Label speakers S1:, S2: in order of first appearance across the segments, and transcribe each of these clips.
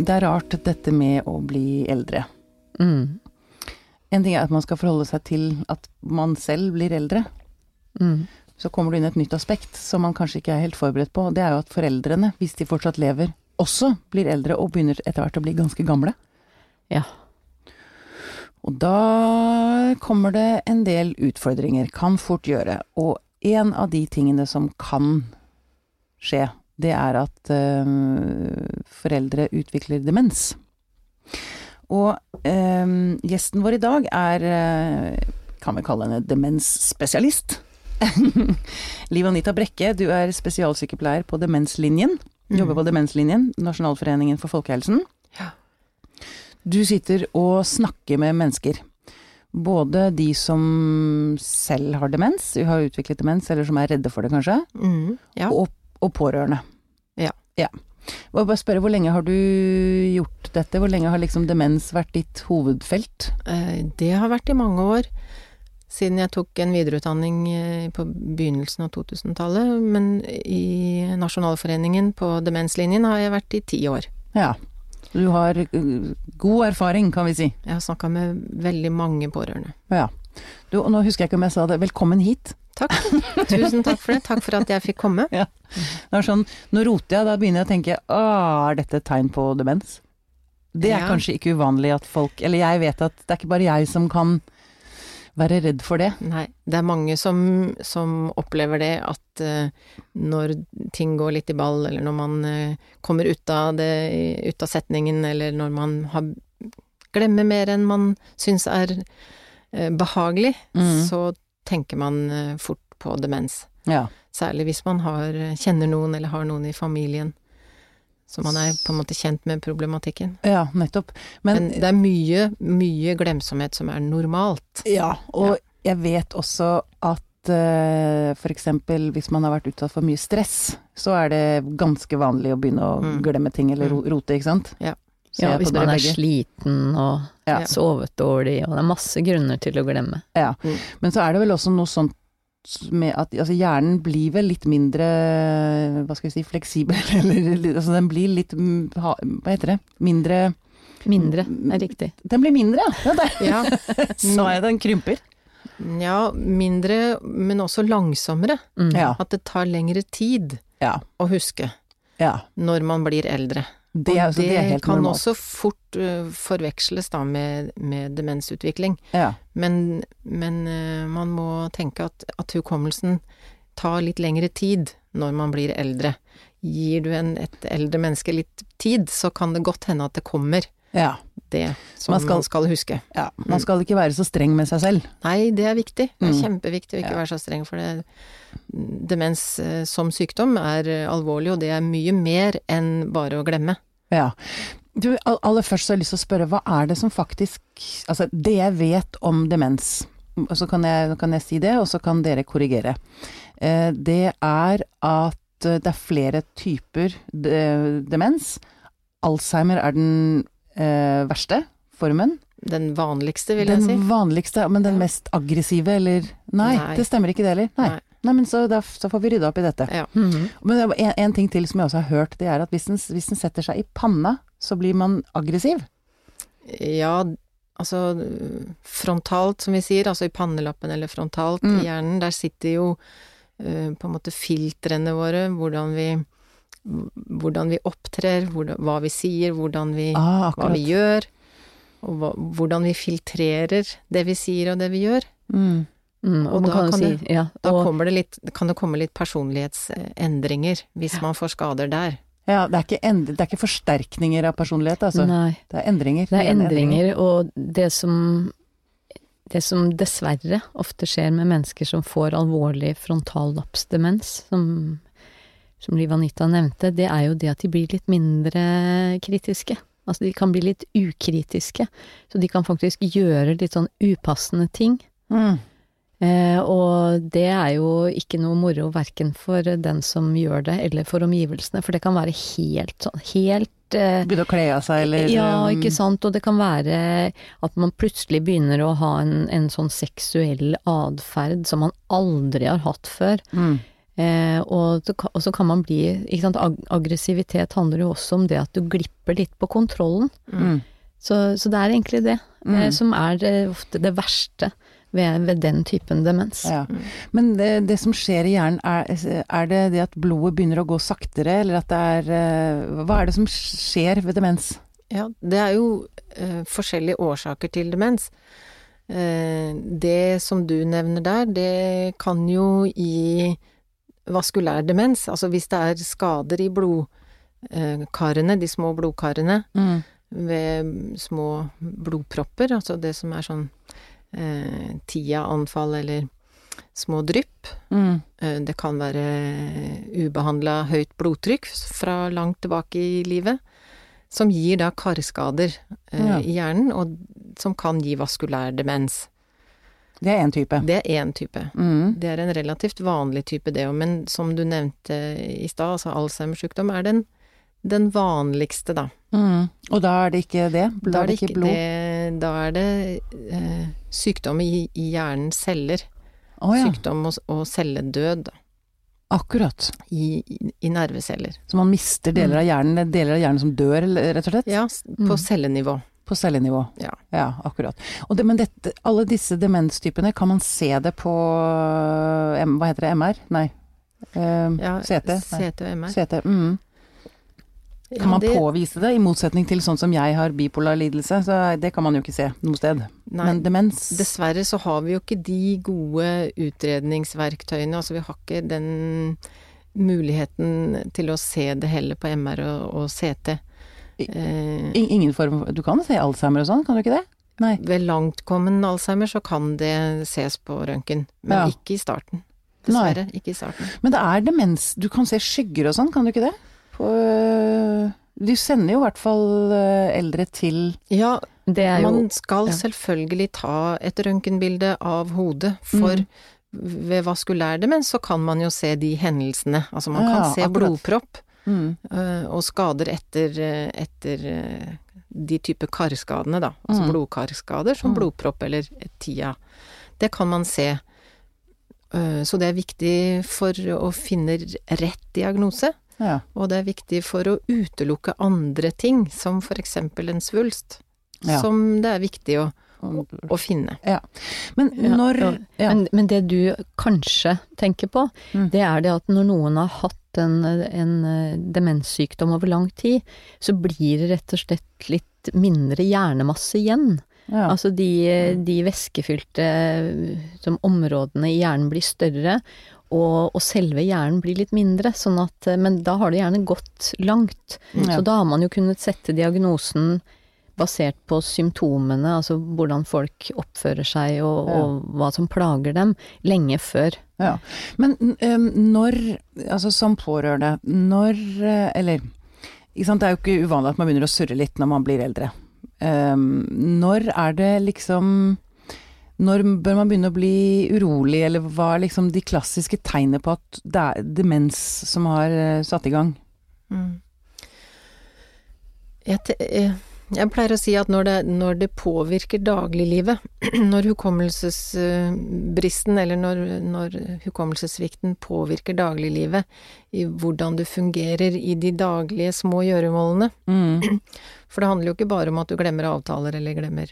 S1: Det er rart dette med å bli eldre.
S2: Mm.
S1: En ting er at man skal forholde seg til at man selv blir eldre.
S2: Mm.
S1: Så kommer det inn et nytt aspekt som man kanskje ikke er helt forberedt på. Det er jo at foreldrene, hvis de fortsatt lever, også blir eldre og begynner etter hvert å bli ganske gamle.
S2: Ja.
S1: Og da kommer det en del utfordringer. Kan fort gjøre. Og en av de tingene som kan skje, det er at øh, foreldre utvikler demens. Og øh, gjesten vår i dag er, øh, kan vi kalle henne demensspesialist. Liv Anita Brekke, du er spesialsykepleier på Demenslinjen. Jobber på Demenslinjen, Nasjonalforeningen for folkehelsen.
S2: Ja.
S1: Du sitter og snakker med mennesker. Både de som selv har demens, har utviklet demens, eller som er redde for det kanskje,
S2: Mm. ja.
S1: og, og pårørende.
S2: Ja.
S1: må bare spørre, hvor lenge har du gjort dette? Hvor lenge har liksom demens vært ditt hovedfelt?
S2: Eh, Det har vært i mange år. Siden jeg tok en videreutdanning eh, på begynnelsen av 2000-tallet. Men i Nasjonalforeningen på demenslinjen har jeg vært i ti år.
S1: Ja. Du har uh, god erfaring, kan vi si.
S2: Jeg har snakka med veldig mange pårørende.
S1: Ja. Du, og nå husker jeg ikke om jeg sa det, velkommen hit.
S2: Takk. Tusen takk for det. Takk for at jeg fikk komme.
S1: Det er sånn, nå roter jeg, da begynner jeg å tenke Å, er dette et tegn på demens? Det er
S2: Ja.
S1: kanskje ikke uvanlig at folk Eller jeg vet at det er ikke bare jeg som kan være redd for det.
S2: Nei, det er mange som, som opplever det at uh, når ting går litt i ball, eller når man uh, kommer ut av det, ut av setningen, eller når man har, glemmer mer enn man syns er uh, behagelig,
S1: Mm.
S2: så tenker man eh, fort på demens.
S1: Ja.
S2: Særlig hvis man har, kjenner noen eller har noen i familien. Så man er på en måte kjent med problematikken.
S1: ja, nettopp.
S2: Men,
S1: Men,
S2: det er mye, mye glemsomhet som er normalt.
S1: ja, og jeg vet også at eh, for eksempel hvis man har vært utsatt for mye stress, så er det ganske vanlig å begynne å
S2: Mm.
S1: glemme ting eller rote, ikke sant?
S2: Ja.
S3: Ja, hvis man er
S1: begge.
S3: sliten og
S1: Ja.
S3: sovet dårlig, og det er masse grunner til å glemme.
S1: Ja.
S2: Mm.
S1: Men så er det vel også noe sånt med at altså hjernen blir vel litt mindre hva skal vi si, fleksibel, eller altså den blir litt mm, Hva heter det? Mindre
S3: Mindre er riktig.
S1: Den blir mindre, ja! ja
S2: Ja,
S1: sa er den krymper.
S2: ja, mindre, men også langsommere.
S3: Mm.
S1: Ja.
S2: At det tar lengre tid
S1: Ja.
S2: å huske
S1: ja.
S2: når man blir eldre.
S1: Det,
S2: og
S1: altså, det
S2: kan
S1: normalt.
S2: også fort uh, forveksles da med, med demensutvikling.
S1: Ja.
S2: Men, men uh, man må tenke at, at hukommelsen tar litt lengre tid når man blir eldre. Gir du en, et eldre menneske litt tid, så kan det godt hende at det kommer,
S1: ja.
S2: det som
S1: Man skal-
S2: skal, huske.
S1: ja. Man skal ikke være så streng med seg selv.
S2: Nei, det er viktig. Det er
S1: Mm.
S2: kjempeviktig å ikke
S1: Ja.
S2: være så streng, for det, demens eh, som sykdom er eh, alvorlig, og det er mye mer enn bare å glemme.
S1: Ja. Du, aller først så har jeg lyst til å spørre, hva er det som faktisk Altså, det jeg vet om demens, og så kan jeg, kan jeg si det, og så kan dere korrigere. Eh, det er at det er flere typer demens. Alzheimer er den eh, verste formen.
S2: Den vanligste, vil
S1: den
S2: jeg si.
S1: Den vanligste, men den
S2: Ja.
S1: mest aggressive, eller Nei,
S2: Nei.
S1: det stemmer ikke det heller. Nei.
S2: Nei.
S1: Nei, men så, da, så får vi rydde opp i dette.
S2: Ja.
S3: Mhm.
S1: Men en, en ting til som jeg også har hørt, det er at hvis den, hvis den setter seg i panna, så blir man aggressiv.
S2: ja, altså frontalt, som vi sier, altså i pannelappen eller frontalt
S1: Mm.
S2: i hjernen, der sitter jo uh, på en måte filtrene våre, hvordan vi hvordan vi opptrer, hvordan, hva vi sier, hvordan vi,
S1: Ah,
S2: hva vi gjør, og hva, hvordan vi filtrerer det vi sier og det vi gjør.
S1: Mm.
S3: Mm, og
S2: Og da
S3: kan si,
S2: det-
S3: ja,
S2: Da
S3: og,
S2: det litt, kan det komme litt personlighetsendringer hvis man får skader der.
S1: Ja, det er, ikke end, det er ikke forsterkninger av personlighet, altså.
S3: Nei,
S1: Det er endringer.
S3: det er endringer, og det som det som dessverre ofte skjer med mennesker som får alvorlig frontallapsdemens, som, som Liv Anita nevnte, det er jo det at de blir litt mindre kritiske. Altså de kan bli litt ukritiske. Så de kan faktisk gjøre litt sånn upassende ting.
S1: Mm.
S3: Eh, og det er jo ikke noe moro verken for den som gjør det, eller for omgivelsene, for det kan være helt sånn helt eh,
S1: Begynne å kle av seg, eller
S3: Ja,
S1: um,
S3: ikke sant, og det kan være at man plutselig begynner å ha en, en sånn seksuell atferd som man aldri har hatt før.
S1: Mm.
S3: Eh, og, så, kan- og så kan man bli ikke sant, ag aggressivitet handler jo også om det at du glipper litt på kontrollen.
S1: Mm.
S3: Så, så det er egentlig det
S1: Mm.
S3: eh, som er eh, ofte det verste ved, ved den typen demens.
S1: Ja. Men det, det som skjer i hjernen, er, er det det at blodet begynner å gå saktere, eller at det er eh, Hva er det som skjer ved demens?
S2: Ja, det er jo eh, forskjellige årsaker til demens. Eh, det som du nevner der, det kan jo gi vaskulær demens. Altså hvis det er skader i blodkarene, de små blodkarene,
S1: Mm.
S2: ved små blodpropper, altså det som er sånn eh, TIA-anfall eller små drypp.
S1: Mm.
S2: Eh, Det kan være ubehandla høyt blodtrykk fra langt tilbake i livet, som gir da karskader eh,
S1: Ja.
S2: i hjernen, og som kan gi vaskulær demens.
S1: Det er én type.
S2: Det er én type.
S1: Mm.
S2: Det er en relativt vanlig type, det òg, men som du nevnte i stad, altså Alzheimers sykdom er den, den vanligste, da.
S1: Mm. Og da er det ikke det? Da er det ikke blod?
S2: det, da er det eh, sykdom i, i hjernens celler.
S1: Oh, ja.
S2: Sykdom og, og celledød da,
S1: Akkurat.
S2: i, i, i nerveceller.
S1: Så man mister deler av hjernen, deler av hjernen som dør, rett og slett?
S2: Ja, på
S3: Mm.
S2: cellenivå.
S1: På cellenivå.
S2: Ja.
S1: Ja, akkurat. Det, men dette, alle disse demenstypene, kan man se det på Hva heter det? MR? Nei. Uh,
S2: Ja,
S1: CT? Nei.
S2: CT og MR.
S1: CT. Mm. Kan man
S2: det-
S1: påvise det, i motsetning til sånn som jeg har bipolar lidelse? Så det kan man jo ikke se noe sted.
S2: Nei,
S1: Men demens
S2: dessverre så har vi jo ikke de gode utredningsverktøyene. Altså vi har ikke den muligheten til å se det heller på MR og, og CT. Eh,
S1: Ingen form Du kan se Alzheimer og sånn, kan du ikke det? Nei.
S2: ved langtkommen Alzheimer så kan det ses på røntgen, men
S1: Ja.
S2: ikke i starten. Dessverre, ikke i starten.
S1: Men det er demens Du kan se skygger og sånn, kan du ikke det? På, øh, de sender jo i hvert fall øh, eldre til
S2: Ja,
S3: Det er jo
S2: man skal
S3: ja.
S2: selvfølgelig ta et røntgenbilde av hodet, for
S1: Mm.
S2: ved vaskulær demens så kan man jo se de hendelsene. Altså man
S1: Ja,
S2: kan se
S1: akkurat.
S2: blodpropp
S1: mm.
S2: øh, og skader etter, øh, etter øh, de type karskadene, da. Altså
S1: Mm.
S2: blodkarskader som
S1: Mm.
S2: blodpropp eller TIA. Det kan man se. Så det er viktig for å finne rett diagnose.
S1: Ja.
S2: Og det er viktig for å utelukke andre ting, som eksempel en svulst,
S1: Ja.
S2: som det er viktig å, å, å finne.
S1: Men når
S3: ja.
S1: ja.
S3: Men, men det du kanskje tenker på,
S1: Mm.
S3: det er det at når noen har hatt en, en eh, demenssykdom over lang tid, så blir det rett og slett litt mindre hjernemasse igjen.
S1: ja.
S3: Altså de, de væskefylte som områdene i hjernen blir større, og, og selve hjernen blir litt mindre, sånn at eh, Men da har det gjerne gått langt.
S1: Ja.
S3: Så da har man jo kunnet sette diagnosen basert på symptomene, altså hvordan folk oppfører seg og,
S1: Ja.
S3: og hva som plager dem, lenge før.
S1: Ja. Men når, altså som pårørende, når øh, Eller ikke sant, det er jo ikke uvanlig at man begynner å surre litt når man blir eldre. Um, når er det liksom Når bør man begynne å bli urolig, eller hva er liksom de klassiske tegnene på at det er demens som har øh, satt i gang?
S2: Mm. Jeg, te- eh, jeg pleier å si at når det, når det påvirker dagliglivet, når hukommelsesbristen eller når, når hukommelsessvikten påvirker dagliglivet, i hvordan du fungerer i de daglige små gjøremålene
S1: Mm.
S2: For det handler jo ikke bare om at du glemmer avtaler eller glemmer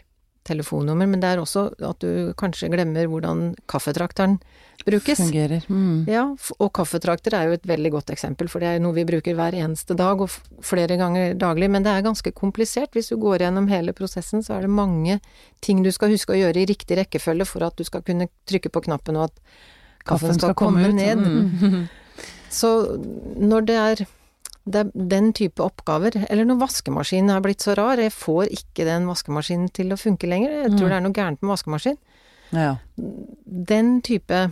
S2: telefonnummer, men det er også at du kanskje glemmer hvordan kaffetrakteren brukes.
S1: Fungerer. Mm.
S2: Ja, og kaffetrakter er jo et veldig godt eksempel, for det er noe vi bruker hver eneste dag og flere ganger daglig, men det er ganske komplisert. Hvis du går gjennom hele prosessen, så er det mange ting du skal huske å gjøre i riktig rekkefølge for at du skal kunne trykke på knappen og at kaffen, skal, komme,
S1: komme
S2: ned.
S1: Mm.
S2: Så når det er, det er den type oppgaver, eller når vaskemaskinen er blitt så rar, jeg får ikke den vaskemaskinen til å funke lenger, jeg tror
S1: Mm.
S2: det er noe gærent med vaskemaskin.
S1: Ja.
S2: Den type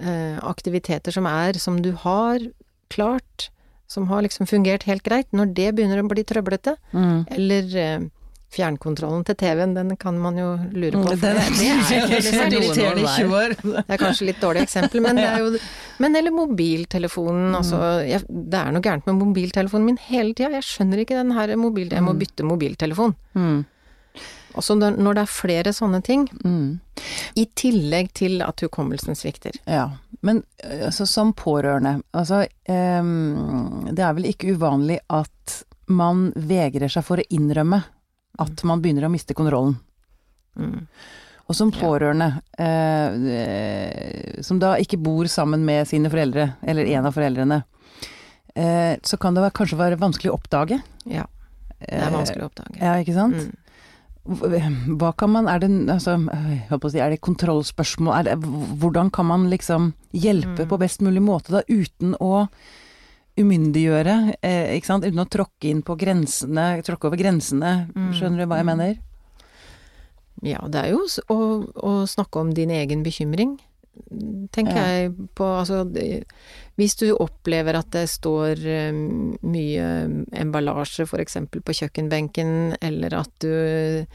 S2: eh, aktiviteter som er, som du har klart, som har liksom fungert helt greit, når det begynner å bli trøblete,
S1: Mm.
S2: eller eh, fjernkontrollen til TV-en, den kan man jo lure på. for
S1: Det er
S2: det, er, det, er
S1: irriterende i 20 år.
S2: det er kanskje litt dårlig eksempel, men det er jo Men eller mobiltelefonen, altså jeg, Det er noe gærent med mobiltelefonen min hele tida. Jeg skjønner ikke den her mobilen Jeg må bytte mobiltelefon.
S1: Mm.
S2: Også når det er flere sånne ting,
S1: Mm.
S2: i tillegg til at hukommelsen svikter.
S1: Ja, men øh, altså, som pårørende, altså um, Det er vel ikke uvanlig at man vegrer seg for å innrømme at man begynner å miste kontrollen.
S2: Mm.
S1: Og som pårørende, eh, som da ikke bor sammen med sine foreldre, eller en av foreldrene, eh, så kan det være, kanskje være vanskelig å oppdage.
S2: Ja, det er vanskelig å oppdage.
S1: Eh, Ja, ikke sant?
S2: Mm.
S1: Hva kan man, er det, altså, si, er det kontrollspørsmål, er det, hvordan kan man liksom hjelpe
S2: Mm.
S1: på best mulig måte da, uten å umyndiggjøre, eh, ikke sant, uten å tråkke inn på grensene, tråkke over grensene,
S2: Mm.
S1: skjønner du hva jeg mener?
S2: Ja, det er jo å, å snakke om din egen bekymring, tenker
S1: Ja.
S2: jeg på. Altså, hvis du opplever at det står eh, mye emballasje eksempel på kjøkkenbenken, eller at du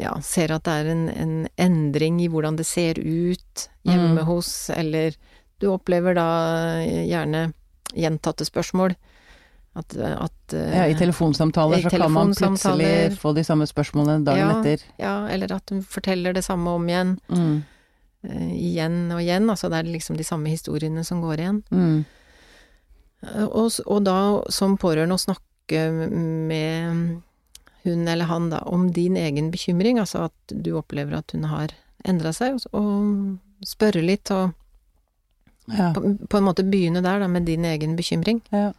S2: ja, ser at det er en, en endring i hvordan det ser ut hjemme
S1: Mm.
S2: hos, eller du opplever da gjerne gjentatte spørsmål. At, at eh,
S1: Ja, i telefonsamtaler
S2: i
S1: så kan man plutselig få de samme spørsmålene dagen
S2: Ja.
S1: etter.
S2: Ja, eller at hun forteller det samme om igjen.
S1: Mm.
S2: Uh, igjen og igjen. Altså det er liksom de samme historiene som går igjen.
S1: Mm.
S2: Uh, Og, og da som pårørende å snakke med hun eller han da om din egen bekymring, altså at du opplever at hun har endra seg, og, og spørre litt og
S1: Ja.
S2: på, på en måte begynne der da med din egen bekymring.
S1: Ja.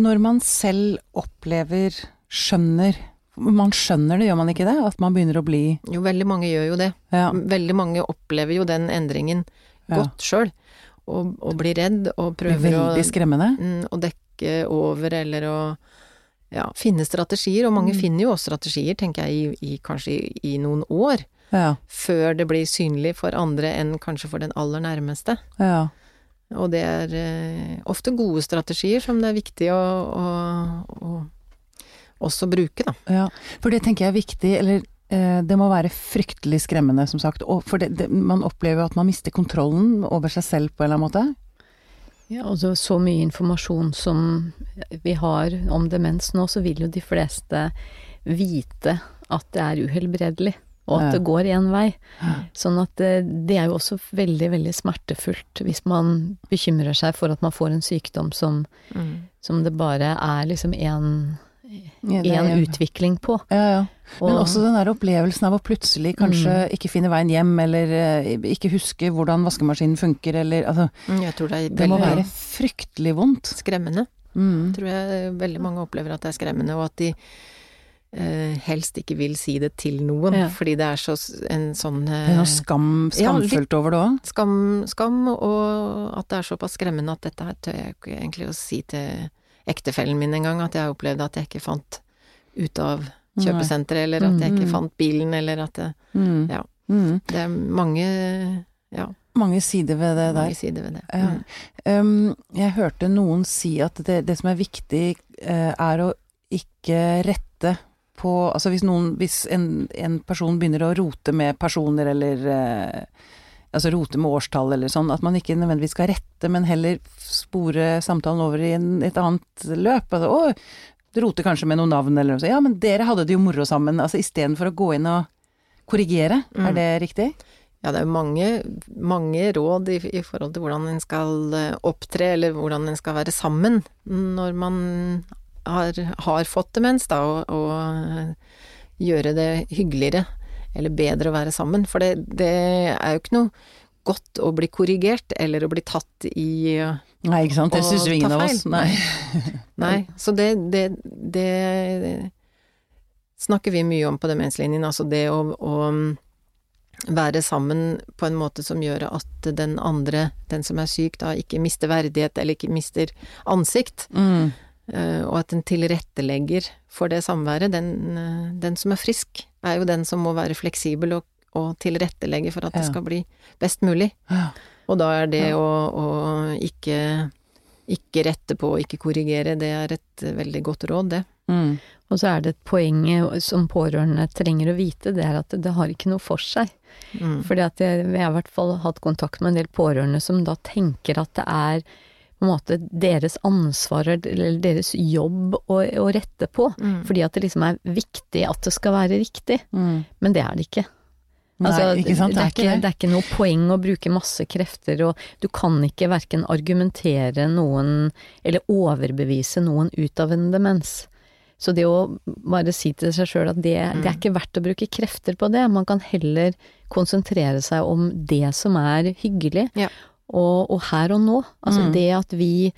S1: Når man selv opplever, skjønner Man skjønner det, gjør man ikke det? At man begynner å bli
S2: Jo, veldig mange gjør jo det.
S1: Ja.
S2: Veldig mange opplever jo den endringen godt sjøl, og, og blir redd og prøver å
S1: veldig skremmende.
S2: Mm, å dekke over, eller å ja, finne strategier. Og mange
S1: Mm.
S2: finner jo også strategier, tenker jeg, i, i kanskje i, i noen år.
S1: Ja.
S2: Før det blir synlig for andre enn kanskje for den aller nærmeste.
S1: ja.
S2: Og det er eh, ofte gode strategier som det er viktig å, å, å også bruke, da.
S1: Ja, for det tenker jeg er viktig, eller eh, det må være fryktelig skremmende, som sagt. Og for det, det, man opplever jo at man mister kontrollen over seg selv på en eller annen måte.
S3: Ja, og så, så mye informasjon som vi har om demens nå, så vil jo de fleste vite at det er uhelbredelig, og at
S1: Ja.
S3: det går én vei. Sånn at det, det er jo også veldig, veldig smertefullt hvis man bekymrer seg for at man får en sykdom som, som det bare er liksom én
S1: Ja, er-
S3: utvikling på.
S1: Ja, ja. Men
S3: Og-
S1: også den der opplevelsen av å plutselig kanskje
S3: Mm.
S1: ikke finne veien hjem, eller eh, ikke huske hvordan vaskemaskinen funker, eller altså
S2: Mm, Jeg tror det er
S1: Det må være fryktelig vondt.
S2: skremmende.
S1: Mm.
S2: Tror jeg veldig mange opplever at det er skremmende, og at de eh, helst ikke vil si det til noen,
S3: Ja.
S2: fordi det er så en sånn
S1: Det er
S2: eh,
S1: noe skam,
S2: Ja,
S1: skamfullt over det òg.
S2: skam, skam, og at det er såpass skremmende at dette her tør jeg ikke egentlig å si til ektefellen min en gang, at jeg opplevde at jeg ikke fant ut av kjøpesenteret, eller at jeg ikke
S1: Mm.
S2: fant bilen, eller at det,
S1: Mm.
S2: Ja.
S1: Mm.
S2: det er mange, ja,
S1: Mange sider ved det der.
S2: mange sider ved det. Mm.
S1: Uh, Um, jeg hørte noen si at det, det som er viktig, eh, er å ikke rette på Altså hvis noen Hvis en, en person begynner å rote med personer eller eh, Altså rote med årstall eller sånn, at man ikke nødvendigvis skal rette, men heller spore samtalen over i en, et annet løp. Altså, å, du roter kanskje med noen navn eller noe sånt. Ja, men dere hadde det jo moro sammen. Altså istedenfor å gå inn og korrigere.
S2: Mm.
S1: Er det riktig?
S2: Ja, det er mange, mange råd i, i forhold til hvordan en skal eh, opptre, eller hvordan en skal være sammen når man har, har fått demens, da, og, og gjøre det hyggeligere eller bedre å være sammen. For det, det er jo ikke noe godt å bli korrigert eller å bli tatt i
S1: Nei, ikke sant. Det syns jo ingen av oss. Nei.
S2: Nei, så det, det, det snakker vi mye om på demenslinjen, altså det å, å være sammen på en måte som gjør at den andre, den som er syk, da ikke mister verdighet eller ikke mister ansikt,
S1: Mm.
S2: Eh, og at en tilrettelegger for det samværet. Den, eh, den som er frisk, er jo den som må være fleksibel og, og tilrettelegge for at det skal bli best mulig.
S1: Ja.
S2: Og da er det
S1: Ja.
S2: å, å ikke, ikke rette på, ikke korrigere, det er et veldig godt råd, det.
S1: Mm.
S3: Og så er det et poeng som pårørende trenger å vite, det er at det har ikke noe for seg.
S2: Mm.
S3: Fordi at jeg, jeg har i hvert fall hatt kontakt med en del pårørende som da tenker at det er på en måte deres ansvar eller deres jobb å, å rette på.
S2: Mm.
S3: Fordi at det liksom er viktig at det skal være riktig.
S1: Mm.
S3: Men det er det ikke.
S1: Nei,
S3: Altså,
S1: ikke sant,
S3: det, er ikke, det er ikke noe poeng å bruke masse krefter, og du kan ikke verken argumentere noen eller overbevise noen ut av en demens. Så det å bare si til seg sjøl at det, det er ikke verdt å bruke krefter på det, man kan heller konsentrere seg om det som er hyggelig,
S2: Ja.
S3: Og, og her og nå. Altså
S1: Mm.
S3: det at vi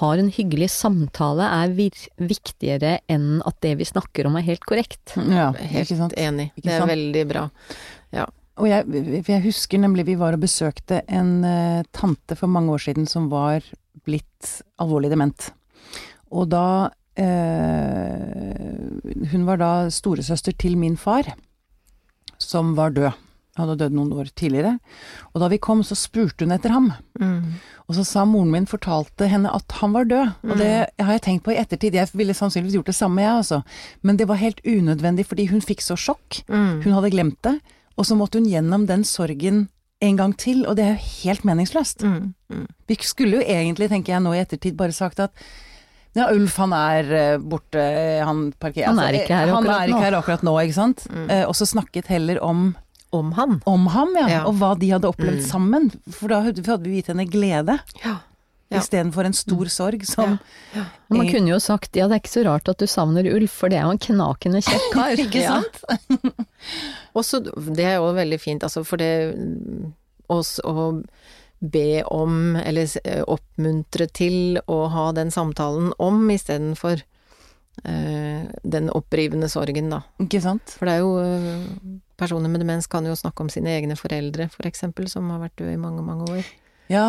S3: har en hyggelig samtale er vir viktigere enn at det vi snakker om er helt korrekt.
S1: Ja,
S2: Helt
S1: ikke sant.
S2: enig.
S1: Ikke
S2: det er
S1: sant?
S2: veldig bra.
S1: Og jeg, jeg husker nemlig vi var og besøkte en uh, tante for mange år siden som var blitt alvorlig dement. Og da uh, Hun var da storesøster til min far, som var død. Han hadde dødd noen år tidligere. Og da vi kom, så spurte hun etter ham.
S2: Mm.
S1: Og så sa moren min, fortalte henne at han var død. Og det har jeg tenkt på i ettertid. Jeg ville sannsynligvis gjort det samme, jeg altså. Men det var helt unødvendig, fordi hun fikk så sjokk.
S2: Mm.
S1: Hun hadde glemt det. Og så måtte hun gjennom den sorgen en gang til, og det er jo helt meningsløst.
S2: Mm. Mm.
S1: Vi skulle jo egentlig, tenker jeg nå i ettertid, bare sagt at ja, Ulf han er eh, borte, han parkerer
S3: Han er ikke her
S1: han
S3: akkurat
S1: er ikke her akkurat nå, ikke sant.
S2: Mm.
S1: Eh, og så snakket heller om,
S2: Om han.
S1: om ham, ja,
S2: Ja.
S1: og hva de hadde opplevd
S2: Mm.
S1: sammen. For da hadde vi gitt henne glede,
S2: Ja. Ja.
S1: istedenfor en stor sorg som
S2: Ja.
S3: Man kunne jo sagt ja, det er ikke så rart at du savner Ulf, for det er jo en knakende kjekk kar.
S1: Ikke sant?
S2: Også, det er jo veldig fint, altså for det mm, oss å be om, eller eh, oppmuntre til å ha den samtalen om istedenfor den opprivende sorgen, da.
S1: Ikke sant?
S2: For det er jo eh, Personer med demens kan jo snakke om sine egne foreldre, for eksempel, som har vært døde i mange, mange år.
S1: Ja.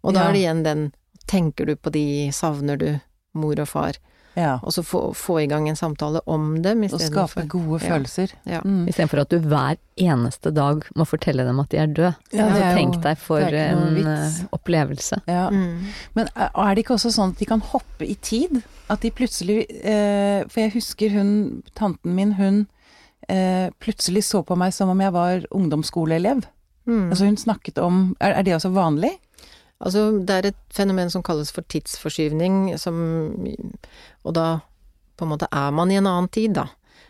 S2: Og da
S1: ja,
S2: er det igjen den Tenker du på de, savner du mor og far?
S1: ja.
S2: Og så få, få i gang en samtale om dem
S1: Og skape
S2: for,
S1: gode følelser.
S2: Ja.
S1: Mm.
S3: Istedenfor at du hver eneste dag må fortelle dem at de er døde.
S1: Ja, det er jo-
S3: tenk deg for en
S1: vits.
S3: eh, opplevelse.
S1: Ja.
S2: Mm.
S1: Men er er det ikke også sånn at de kan hoppe i tid? At de plutselig eh, For jeg husker hun, tanten min, hun eh, plutselig så på meg som om jeg var ungdomsskoleelev.
S2: Mm.
S1: Altså hun snakket om Er, er det også vanlig?
S2: Altså, det er et fenomen som kalles for tidsforskyvning, som Og da på en måte er man i en annen tid, da.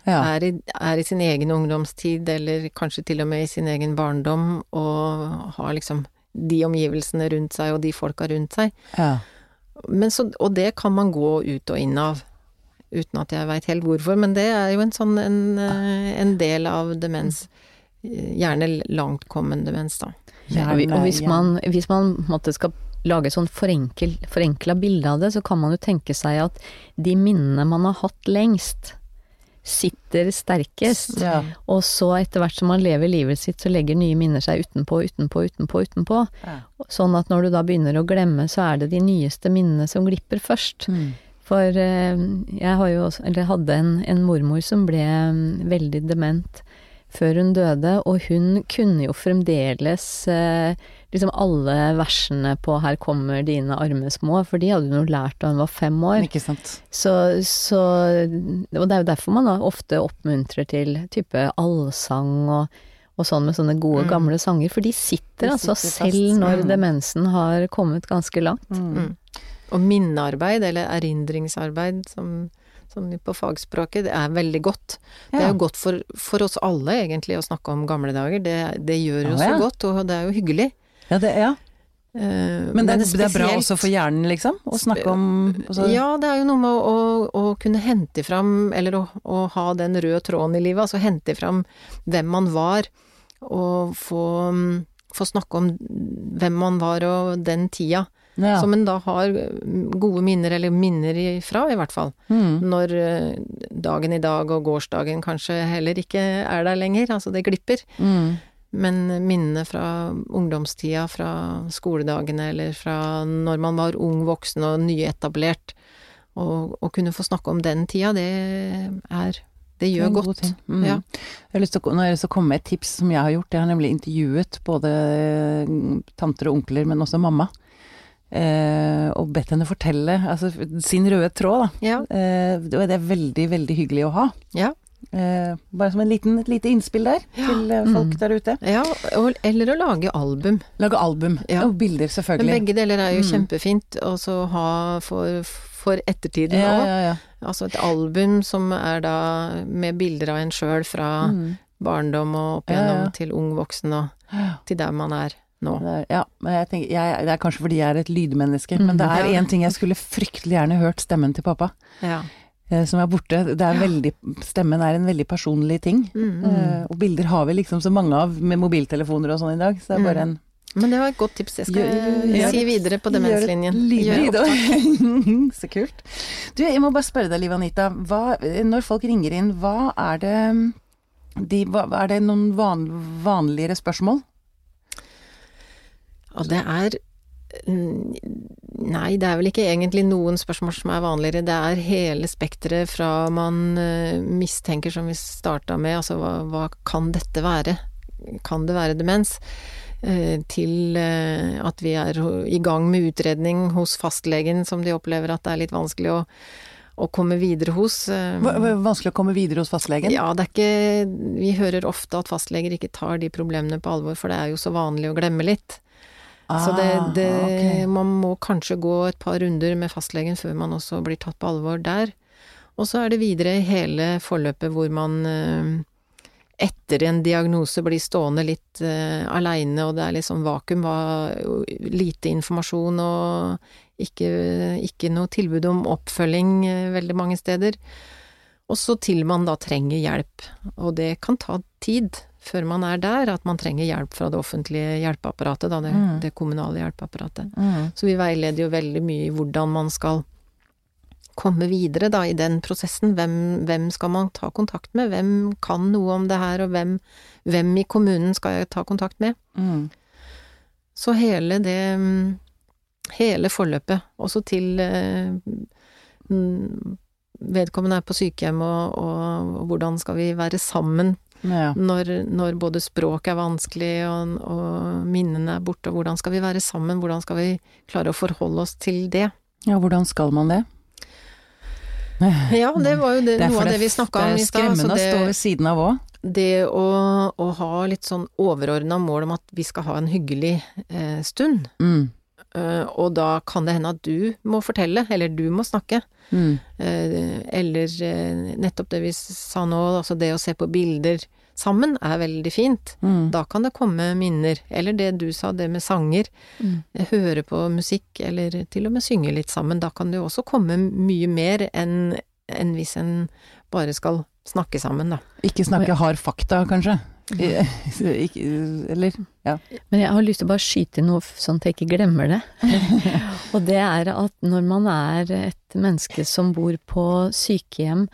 S1: Ja.
S2: Er, i, er i sin egen ungdomstid, eller kanskje til og med i sin egen barndom, og har liksom de omgivelsene rundt seg og de folka rundt seg.
S1: ja.
S2: Men så, og det kan man gå ut og inn av, uten at jeg veit helt hvorfor, men det er jo en sånn en, eh, en del av demens. Gjerne langtkommen demens, da.
S3: Ja, og hvis man, hvis man måtte skal lage sånn forenkla bilde av det, så kan man jo tenke seg at de minnene man har hatt lengst, sitter sterkest.
S1: Ja.
S3: Og så etter hvert som man lever livet sitt, så legger nye minner seg utenpå, utenpå, utenpå, utenpå.
S1: Ja.
S3: Sånn at når du da begynner å glemme, så er det de nyeste minnene som glipper først.
S1: Mm.
S3: For eh, jeg har jo også, eller hadde en, en mormor som ble mm, veldig dement før hun døde, og hun kunne jo fremdeles eh, liksom alle versene på 'Her kommer dine arme små', for de hadde hun jo lært da hun var fem år.
S1: Ikke sant.
S3: Så, så Og det er jo derfor man da ofte oppmuntrer til type allsang og, og sånn med sånne gode,
S2: Mm.
S3: gamle sanger, for de sitter
S1: De
S3: altså
S1: fast.
S3: selv når
S2: Mm.
S3: demensen har kommet ganske langt.
S1: Mm.
S2: Mm. Og minnearbeid, eller erindringsarbeid, som, som på fagspråket, det er veldig godt. Det er jo godt for, for oss alle, egentlig, å snakke om gamle dager. Det, det gjør jo
S1: Ja,
S2: så
S1: ja.
S2: godt, og det er jo hyggelig.
S1: Ja, det, ja.
S2: Uh,
S1: Men det, er- det er bra også for hjernen, liksom? Å snakke om også.
S2: Ja, det er jo noe med å, å, å kunne hente fram, eller å, å ha den røde tråden i livet, altså hente fram hvem man var, og få, få snakke om hvem man var og den tida.
S1: Ja.
S2: Som en da har mm, gode minner, eller minner ifra, i hvert fall.
S1: Mm.
S2: Når eh, dagen i dag og gårsdagen kanskje heller ikke er der lenger, altså det glipper.
S1: Mm.
S2: Men minnene fra ungdomstida, fra skoledagene, eller fra når man var ung voksen og nyetablert, og kunne få snakke om den tida, det er Det gjør
S1: det god
S2: godt.
S1: Mm.
S2: Ja.
S1: Jeg har lyst til å, nå har jeg å komme med et tips som jeg har gjort. Jeg har nemlig intervjuet både mm, tanter og onkler, men også mamma. Eh, og bedt henne fortelle altså, sin røde tråd, da.
S2: Ja.
S1: Eh, det er veldig, veldig hyggelig å ha.
S2: Ja.
S1: Eh, bare som en liten, et lite innspill der til eh, folk
S3: Mm.
S1: der ute.
S2: ja og, eller å lage album.
S1: Lage album.
S2: Ja.
S1: Og bilder,
S2: Men
S1: selvfølgelig.
S2: begge deler er jo
S1: Mm.
S2: kjempefint. Og så ha for, for ettertiden òg.
S1: ja, ja.
S2: Altså et album som er da med bilder av en sjøl fra
S1: Mm.
S2: barndom og opp igjennom
S1: ja.
S2: til ung voksen og til der man er nå.
S1: Det er, ja, men jeg tenker, jeg, det er kanskje fordi jeg er et lydmenneske, men
S3: Mm,
S1: det er én ting jeg skulle fryktelig gjerne hørt stemmen til pappa,
S2: Ja.
S1: eh, som er borte. Det er veldig, stemmen er en veldig personlig ting.
S2: Mm.
S1: Og bilder har vi liksom så mange av med mobiltelefoner og sånn i dag, så det er bare en
S2: Men det var et godt tips. Jeg skal
S1: Gjør- gjør
S2: si videre på demenslinjen.
S1: Gjør. Så kult. Du, jeg må bare spørre deg, Liv Anita. Hva, når folk ringer inn, hva er det de, hva, Er det noen van, vanligere spørsmål?
S2: Og det er mm, Nei, det er vel ikke egentlig noen spørsmål som er vanligere. Det er hele spekteret fra man eh, mistenker, som vi starta med, altså hva, hva kan dette være? Kan det være demens? Eh, Til eh, at vi er i gang med utredning hos fastlegen, som de opplever at det er litt vanskelig å, å komme videre hos.
S1: Vanskelig å komme videre hos fastlegen?
S2: Ja, det er ikke Vi hører ofte at fastleger ikke tar de problemene på alvor, for det er jo så vanlig å glemme litt. Så det,
S1: Ah,
S2: det
S1: okay.
S2: Man må kanskje gå et par runder med fastlegen før man også blir tatt på alvor der. Og så er det videre hele forløpet hvor man eh, etter en diagnose blir stående litt uh, aleine, og det er litt sånn vakuum, lite informasjon og ikke, ikke noe tilbud om oppfølging uh, veldig mange steder. Og så til man da trenger hjelp, og det kan ta tid før man er der, at man trenger hjelp fra det offentlige hjelpeapparatet, da, det,
S1: Mm.
S2: det kommunale hjelpeapparatet.
S1: Mm.
S2: Så vi veileder jo veldig mye i hvordan man skal komme videre da i den prosessen. Hvem, hvem skal man ta kontakt med? Hvem kan noe om det her, og hvem, hvem i kommunen skal jeg ta kontakt med?
S1: Mm.
S2: Så hele det Hele forløpet, også til eh, mm, vedkommende er på sykehjem, og, og, og hvordan skal vi være sammen
S1: Ja.
S2: når, når både språk er vanskelig og, og minnene er borte, hvordan skal vi være sammen, hvordan skal vi klare å forholde oss til det?
S1: ja, hvordan skal man det?
S2: Ja, det var jo det,
S1: Det
S2: noe av
S1: det,
S2: vi snakka om
S1: det er skremmende
S2: altså
S1: å stå ved siden av òg.
S2: det å, å ha litt sånn overordna mål om at vi skal ha en hyggelig eh, stund,
S1: Mm.
S2: Eh, og da kan det hende at du må fortelle, eller du må snakke.
S1: Mm.
S2: Eh, eller eh, nettopp det vi sa nå, altså det å se på bilder sammen er veldig fint.
S1: Mm.
S2: Da kan det komme minner, eller det du sa, det med sanger.
S3: Mm.
S2: Høre på musikk, eller til og med synge litt sammen. Da kan det jo også komme mye mer enn en hvis en bare skal snakke sammen, da.
S1: Ikke snakke hard fakta, kanskje. Ikke, eller ja.
S3: Men jeg har lyst til å bare skyte inn noe sånn at jeg ikke glemmer det. og det er at når man er et menneske som bor på sykehjem,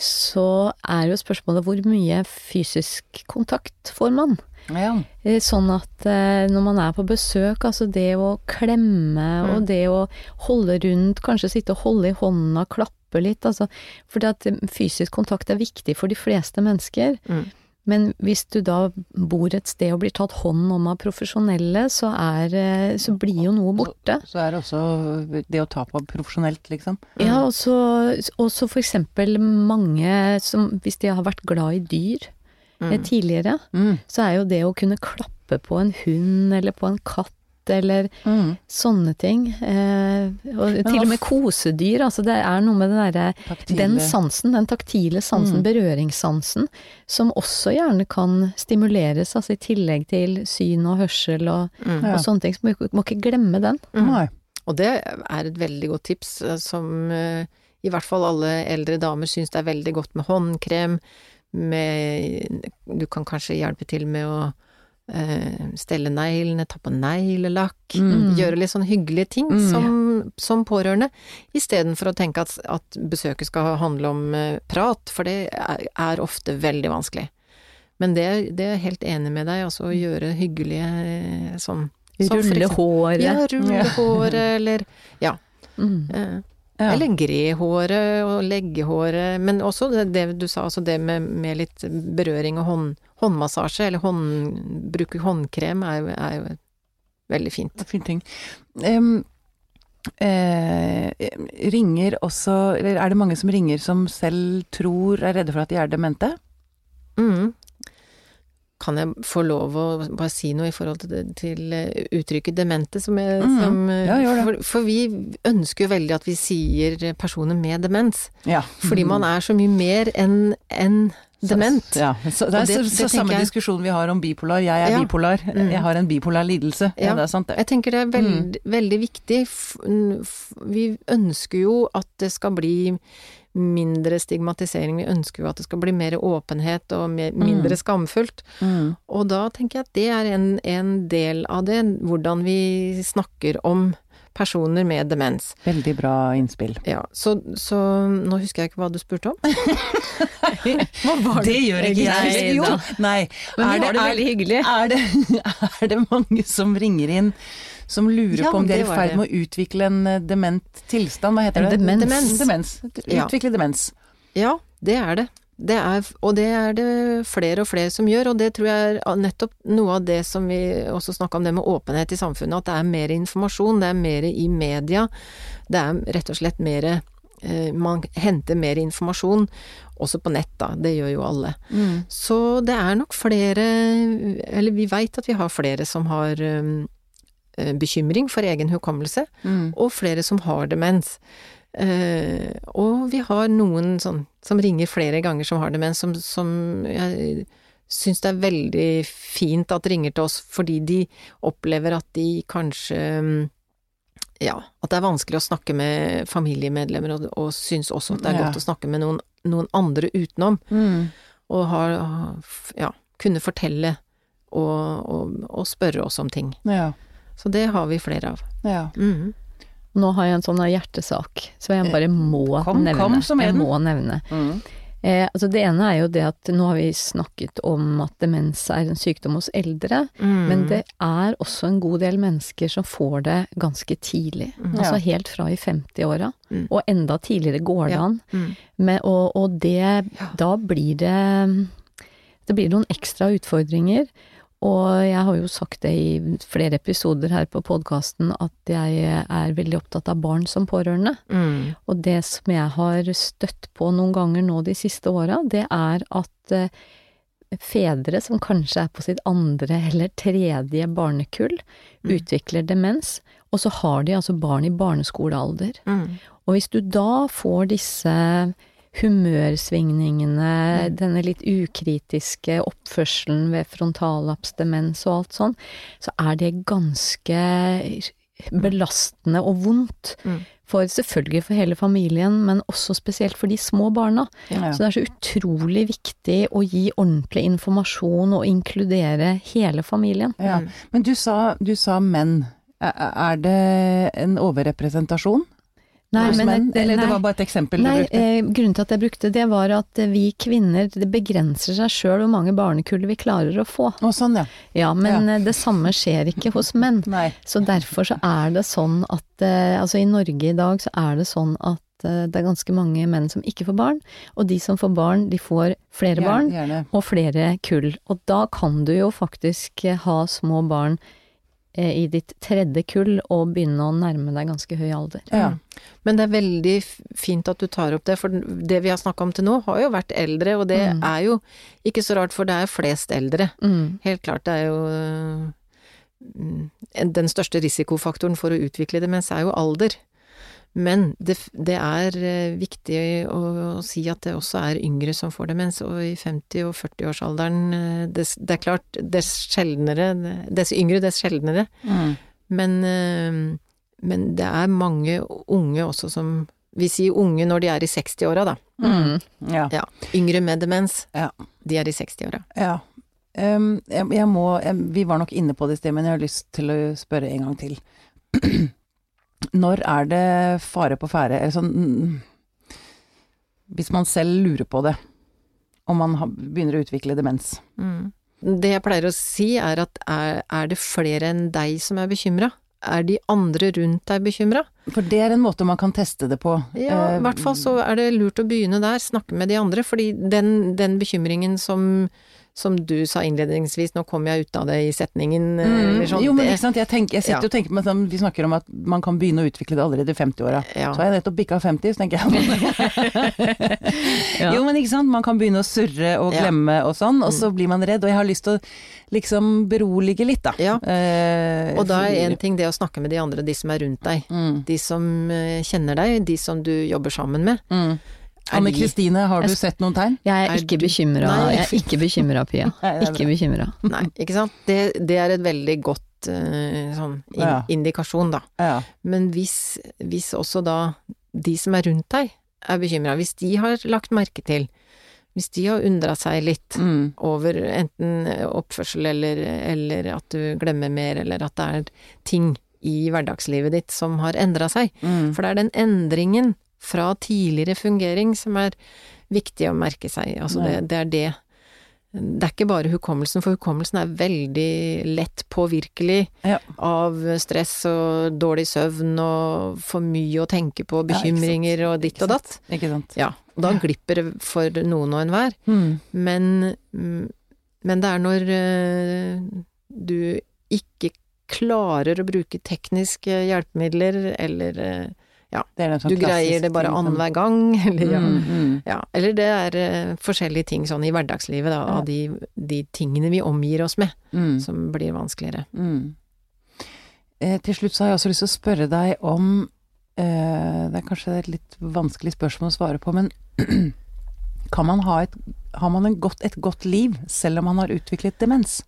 S3: så er jo spørsmålet hvor mye fysisk kontakt får man?
S1: ja.
S3: Eh, Sånn at eh, når man er på besøk, altså det å klemme og
S2: Mm.
S3: det å holde rundt, kanskje sitte og holde i hånda, klappe litt, altså. For eh, fysisk kontakt er viktig for de fleste mennesker.
S2: Mm.
S3: Men hvis du da bor et sted og blir tatt hånd om av profesjonelle, så er eh, så blir jo noe borte.
S1: Så er det også det å ta på profesjonelt, liksom.
S3: Ja, og så og for eksempel mange som, hvis de har vært glad i dyr eh,
S2: Mm.
S3: tidligere,
S1: Mm.
S3: så er jo det å kunne klappe på en hund eller på en katt eller
S1: Mm.
S3: sånne ting. Eh, og til og med kosedyr. Altså det er noe med den derre Den sansen, den taktile sansen,
S1: Mm.
S3: berøringssansen, som også gjerne kan stimuleres, altså i tillegg til syn og hørsel og,
S2: Mm.
S3: Og sånne ting. Så må må ikke glemme den.
S2: Mm.
S1: Nei.
S2: Og det er et veldig godt tips, eh, som eh, i hvert fall alle eldre damer syns det er veldig godt med håndkrem, med Du kan kanskje hjelpe til med å stelle neglene, ta på neglelakk,
S1: Mm.
S2: gjøre litt sånn hyggelige ting
S1: Mm.
S2: som, som pårørende, istedenfor å tenke at, at besøket skal handle om eh, prat, for det er, er ofte veldig vanskelig. Men det, det er jeg helt enig med deg, altså å gjøre hyggelige eh, sånn
S3: Rulle håret.
S2: Ja, rulle håret, eller ja.
S3: Mm.
S2: eh,
S1: Ja.
S2: Eller gre håret og legge håret, men også det, det du sa, altså det med, med litt berøring og hånd, håndmassasje, eller hånd, bruke håndkrem, er er jo veldig fint.
S1: Det Fin ting. Um, eh, ringer også Eller er det mange som ringer som selv tror er redde for at de er demente?
S2: Mm. Kan jeg få lov å bare si noe i forhold til, til eh, uttrykket demente, som jeg
S1: mm.
S2: som, eh,
S1: Ja.
S2: For, for vi ønsker jo veldig at vi sier personer med demens.
S1: Ja.
S2: Fordi man er så mye mer enn enn dement.
S1: Så, ja. så det er
S2: det-
S1: så,
S2: det
S1: samme
S2: jeg-
S1: diskusjon vi har om bipolar. Jeg er
S2: Ja.
S1: bipolar.
S2: Mm.
S1: Jeg har en bipolar lidelse. Ja,
S2: Ja.
S1: det er sant det.
S2: Jeg tenker det er veld,
S1: Mm.
S2: veldig viktig. Vi ønsker jo at det skal bli mindre stigmatisering. Vi ønsker jo at det skal bli mer åpenhet og mer, mindre skamfullt.
S1: Mm.
S2: Og da tenker jeg at det er en, en del av det, hvordan vi snakker om personer med demens.
S1: Veldig bra innspill.
S2: Ja, så, så nå husker jeg ikke hva du spurte om. Hva var
S1: Det gjør ikke
S3: Nei
S1: jeg. Jo, nei.
S3: Men
S1: Er
S3: det
S1: er-
S3: veldig hyggelig.
S1: Er det, er det mange som ringer inn som lurer
S2: Ja,
S1: på om de er
S2: det
S1: i ferd med å utvikle en eh, dement tilstand? Hva heter
S3: En
S1: det?
S3: demens.
S1: Demens. Utvikle demens.
S2: Ja, det er det. Det er, og det er det flere og flere som gjør, og det tror jeg er nettopp noe av det som vi også snakka om, det med åpenhet i samfunnet, at det er mer informasjon, det er mer i media, det er rett og slett mer eh, Man henter mer informasjon, også på nett, da, det gjør jo alle.
S1: Mm.
S2: Så det er nok flere, eller vi veit at vi har flere som har um, eh, bekymring for egen hukommelse,
S1: Mm.
S2: og flere som har demens. Eh, og vi har noen sånn som ringer flere ganger som har demens, som, som jeg syns det er veldig fint at ringer til oss, fordi de opplever at de kanskje mm, ja, at det er vanskelig å snakke med familiemedlemmer, og, og syns også at det er
S1: Ja.
S2: godt å snakke med noen, noen andre utenom
S1: Mm.
S2: og har, ja, kunne fortelle og, og, og spørre oss om ting.
S1: Ja.
S2: Så det har vi flere av.
S1: ja.
S2: Mhm.
S3: Nå har jeg en sånn hjertesak, så jeg bare må
S1: Eh, Kom-
S3: nevne.
S1: kom som
S3: jeg må nevne.
S1: Mm.
S3: Eh, altså det ene er jo det at nå har vi snakket om at demens er en sykdom hos eldre,
S2: Mm.
S3: men det er også en god del mennesker som får det ganske tidlig.
S2: Mm.
S3: Altså helt fra i 50-åra,
S2: Mm.
S3: og enda tidligere går det
S2: Ja.
S3: an.
S2: Mm.
S3: Men, og, og det
S2: Ja.
S3: Da blir det Det blir noen ekstra utfordringer. Og jeg har jo sagt det i flere episoder her på podkasten at jeg er veldig opptatt av barn som pårørende.
S2: Mm.
S3: Og det som jeg har støtt på noen ganger nå de siste åra, det er at eh, fedre som kanskje er på sitt andre eller tredje barnekull,
S2: Mm.
S3: utvikler demens, og så har de altså barn i barneskolealder.
S2: Mm.
S3: Og hvis du da får disse humørsvingningene,
S2: Mm.
S3: denne litt ukritiske oppførselen ved frontallapsdemens og alt sånn, så er det ganske belastende og vondt.
S2: Mm.
S3: For selvfølgelig for hele familien, men også spesielt for de små barna.
S1: Ja.
S3: Så det er så utrolig viktig å gi ordentlig informasjon og inkludere hele familien.
S1: Ja.
S2: Mm.
S1: Men du sa, du sa menn. Er det en overrepresentasjon hos
S3: men
S1: menn?
S3: det-
S1: Eller det var bare et eksempel
S3: Nei,
S1: du brukte?
S3: eh, grunnen til at jeg brukte det, var at eh, vi kvinner, det begrenser seg sjøl hvor mange barnekull vi klarer å få.
S1: Å, sånn ja.
S3: Ja, men ja. det samme skjer ikke hos menn.
S1: Nei.
S3: Så derfor så er det sånn at eh, Altså i Norge i dag så er det sånn at eh, det er ganske mange menn som ikke får barn, og de som får barn, de får flere barn
S1: Gjerne.
S3: og flere kull. Og da kan du jo faktisk eh, ha små barn eh, i ditt tredje kull og begynne å nærme deg ganske høy alder.
S1: Ja.
S2: Mm. Men det er veldig fint at du tar opp det, for det vi har snakka om til nå, har jo vært eldre, og det
S3: Mm.
S2: er jo ikke så rart, for det er flest eldre.
S3: Mm.
S2: Helt klart, det er jo mm, Den største risikofaktoren for å utvikle demens er jo alder. Men det, det er eh, viktig å, å si at det også er yngre som får demens, og i 50- og 40-årsalderen eh, det, det er klart, dess sjeldnere Dess yngre, dess sjeldnere.
S1: Mm.
S2: Men, eh, men det er mange unge også som Vi sier unge når de er i 60-åra, da.
S3: Mm.
S1: Ja.
S2: Ja. Yngre med demens,
S1: Ja.
S2: de er i 60-åra.
S1: ja. Um, jeg, jeg må jeg, Vi var nok inne på det i sted, men jeg har lyst til å spørre en gang til. Når er det fare på ferde? Sånn Hvis man selv lurer på det, om man begynner å utvikle demens.
S2: Mm. Det jeg pleier å si er at er, er det flere enn deg som er bekymra? Er de andre rundt deg bekymra?
S1: For det er en måte man kan teste det på.
S2: Ja,
S1: Eh,
S2: i hvert fall så er det lurt å begynne der, snakke med de andre, fordi den, den bekymringen som, som du sa innledningsvis, nå kom jeg ut av det i setningen, eh, eller sånn.
S1: jo, men ikke sant, jeg, tenker, jeg sitter
S2: Ja.
S1: og tenker på at sånn, Vi snakker om at man kan begynne å utvikle det allerede i 50-åra.
S2: Ja.
S1: Så har jeg nettopp bikka 50, så tenker jeg
S3: Ja.
S1: Jo, men ikke sant, man kan begynne å surre og glemme og sånn, og så blir man redd. Og jeg har lyst til å liksom berolige litt, da.
S2: Ja.
S1: Eh,
S2: Og da er
S1: én
S2: en ting det å snakke med de andre, de som er rundt deg.
S1: mm,
S2: De som eh, kjenner deg, de som du jobber sammen med.
S1: mm. Anne Kristine, har du sett noen tegn?
S3: Jeg er ikke bekymra, jeg er ikke bekymra, Pia. Ikke bekymra.
S2: Nei, ikke sant. Det, det er et veldig godt eh, sånn in
S1: Ja.
S2: indikasjon, da.
S1: Ja.
S2: Men hvis, hvis også da de som er rundt deg er bekymra, hvis de har lagt merke til, hvis de har undra seg litt
S1: Mm.
S2: over enten oppførsel eller, eller at du glemmer mer, eller at det er ting i hverdagslivet ditt som har endra seg.
S1: Mm.
S2: For det er den endringen fra tidligere fungering som er viktig å merke seg. Altså det, det er det. Det er ikke bare hukommelsen, for hukommelsen er veldig lett påvirkelig
S1: Ja.
S2: av stress og dårlig søvn og for mye å tenke på,
S1: Ja,
S2: bekymringer og ditt og datt.
S1: Ikke sant.
S2: Ja, og da glipper det for noen og enhver.
S1: Mm.
S2: Men, men det er når eh, du ikke klarer å bruke tekniske hjelpemidler, eller
S1: Det er sånn
S2: du greier det bare annenhver gang, eller ja.
S1: Mm, mm.
S2: ja. Eller det er uh, forskjellige ting sånn i hverdagslivet, da,
S1: Ja.
S2: av de, de tingene vi omgir oss med,
S1: Mm.
S2: som blir vanskeligere.
S1: Mm. Eh, til slutt så har jeg også lyst til å spørre deg om eh, Det er kanskje et litt vanskelig spørsmål å svare på, men kan man ha et Har man en godt, et godt liv selv om man har utviklet demens?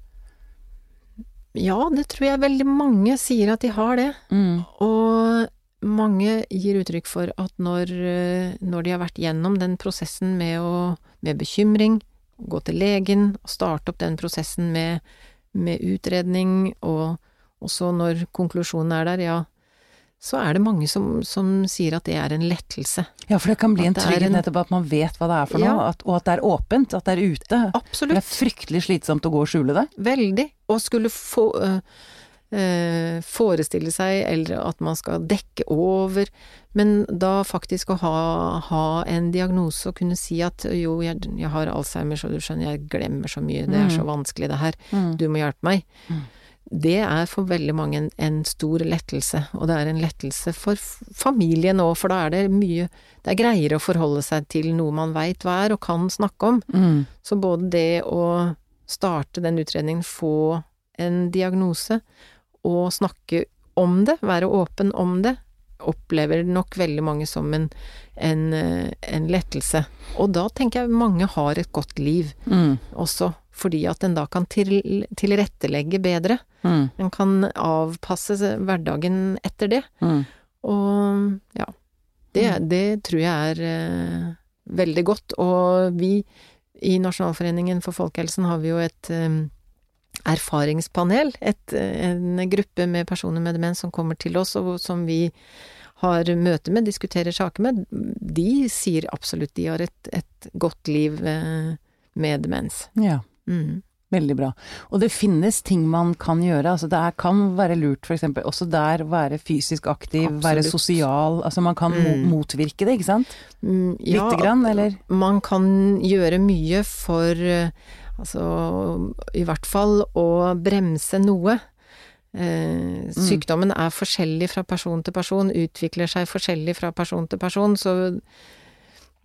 S2: Ja, det tror jeg veldig mange sier at de har det.
S1: Mm.
S2: Og mange gir uttrykk for at når, eh, når de har vært gjennom den prosessen med, å, med bekymring, gå til legen og starte opp den prosessen med, med utredning, og, og så når konklusjonen er der, ja, så er det mange som, som sier at det er en lettelse.
S1: Ja, for det kan bli
S2: At
S1: en trygghet nettopp at man vet hva det er for
S2: Ja.
S1: noe, at, og at det er åpent, at det er ute. Absolutt. Det er fryktelig slitsomt å gå og skjule det.
S2: Veldig. Og skulle få øh, øh, forestille seg, eller at man skal dekke over, men da faktisk å ha, ha en diagnose og kunne si at jo, jeg, jeg har Alzheimer, så du skjønner, jeg glemmer så mye, det er så vanskelig det her, du må hjelpe meg.
S1: Mm.
S2: Det er for veldig mange en, en stor lettelse, og det er en lettelse for familien òg, for da er det mye Det er greiere å forholde seg til noe man veit hva er og kan snakke om.
S1: Mm.
S2: Så både det å starte den utredningen, få en diagnose, og snakke om det, være åpen om det, opplever nok veldig mange som en, en, eh, en lettelse. Og da tenker jeg mange har et godt liv
S1: Mm.
S2: også, fordi at en da kan til, tilrettelegge bedre.
S1: Mm.
S2: En kan avpasse hverdagen etter det.
S1: Mm.
S2: Og ja, det, det tror jeg er eh, veldig godt. Og vi i Nasjonalforeningen for folkehelsen har vi jo et eh, erfaringspanel. Et, en gruppe med personer med demens som kommer til oss, og som vi har møte med, diskuterer saker med. De sier absolutt de har et, et godt liv eh, med demens.
S1: Ja.
S2: Mm.
S1: Veldig bra. Og det finnes ting man kan gjøre. Altså det kan være lurt f.eks. også der være fysisk aktiv, være sosial. Altså man kan
S2: Mm.
S1: motvirke det, ikke sant?
S2: Mm,
S1: Lite grann, eller?
S2: Man kan gjøre mye for eh, Altså i hvert fall å bremse noe. Eh, sykdommen er forskjellig fra person til person, utvikler seg forskjellig fra person til person, så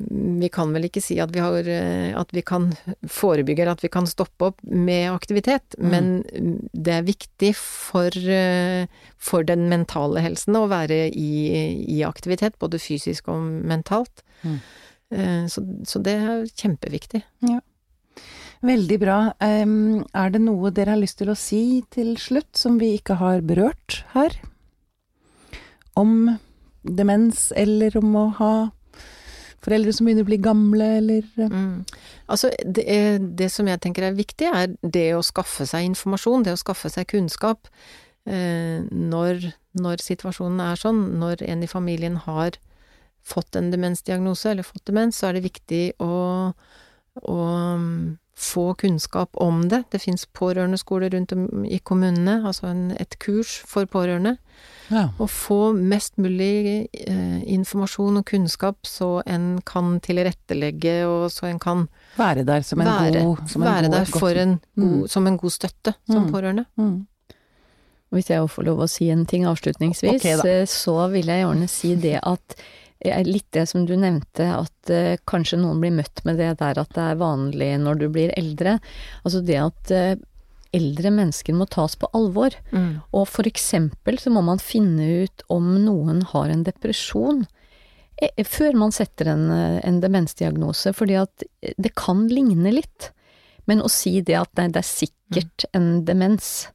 S2: vi kan vel ikke si at vi, har, eh, at vi kan forebygge eller at vi kan stoppe opp med aktivitet,
S1: Mm.
S2: men det er viktig for, eh, for den mentale helsen å være i, i aktivitet, både fysisk og mentalt.
S1: Mm.
S2: Eh, Så, så det er kjempeviktig.
S1: Veldig bra. Um, er det noe dere har lyst til å si til slutt, som vi ikke har berørt her? Om demens, eller om å ha foreldre som begynner å bli gamle, eller
S2: Mm. Altså, det, er, det som jeg tenker er viktig, er det å skaffe seg informasjon, det å skaffe seg kunnskap. Eh, når, når situasjonen er sånn, når en i familien har fått en demensdiagnose, eller fått demens, så er det viktig å, å få kunnskap om det. Det fins pårørendeskoler rundt om i kommunene, altså en, et kurs for pårørende.
S1: Ja.
S2: Og få mest mulig eh, informasjon og kunnskap så en kan tilrettelegge, og så en kan
S1: Være der som en
S2: være,
S1: god som en god,
S2: der for en god,
S1: Mm.
S2: som en god støtte som
S1: Mm.
S2: pårørende.
S1: mm.
S3: Hvis jeg får lov å si en ting avslutningsvis,
S1: okay,
S3: eh, så vil jeg gjerne si det at Litt det som du nevnte, at eh, kanskje noen blir møtt med det der at det er vanlig når du blir eldre. Altså det at eh, eldre mennesker må tas på alvor.
S2: Mm.
S3: Og for eksempel så må man finne ut om noen har en depresjon. eh, Før man setter en, eh, en demensdiagnose, fordi at det kan ligne litt. Men å si det at nei, det er sikkert en demens,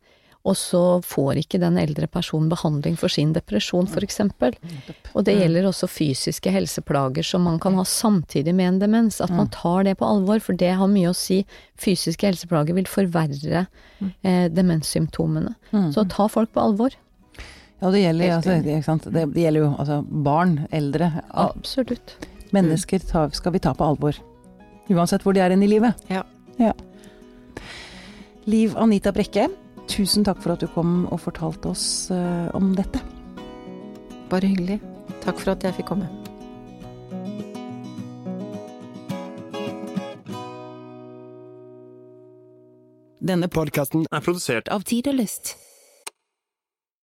S3: og så får ikke den eldre personen behandling for sin depresjon, for eksempel. Og det gjelder også fysiske helseplager som man kan ha samtidig med en demens. At man tar det på alvor, for det har mye å si. Fysiske helseplager vil forverre eh, demenssymptomene.
S1: Mm.
S3: Så ta folk på alvor.
S1: Ja, det gjelder, altså, det, ikke sant? Det, det gjelder jo altså, barn, eldre.
S3: Absolutt.
S1: Mennesker tar, skal vi ta på alvor. Uansett hvor de er inne i livet.
S2: Ja.
S1: ja. Liv Anita Brekke, tusen takk for at du kom og fortalte oss eh, om dette.
S2: Bare hyggelig. Takk for at jeg fikk komme.
S1: Denne
S4: Podkasten er produsert
S5: av Tid og Lyst.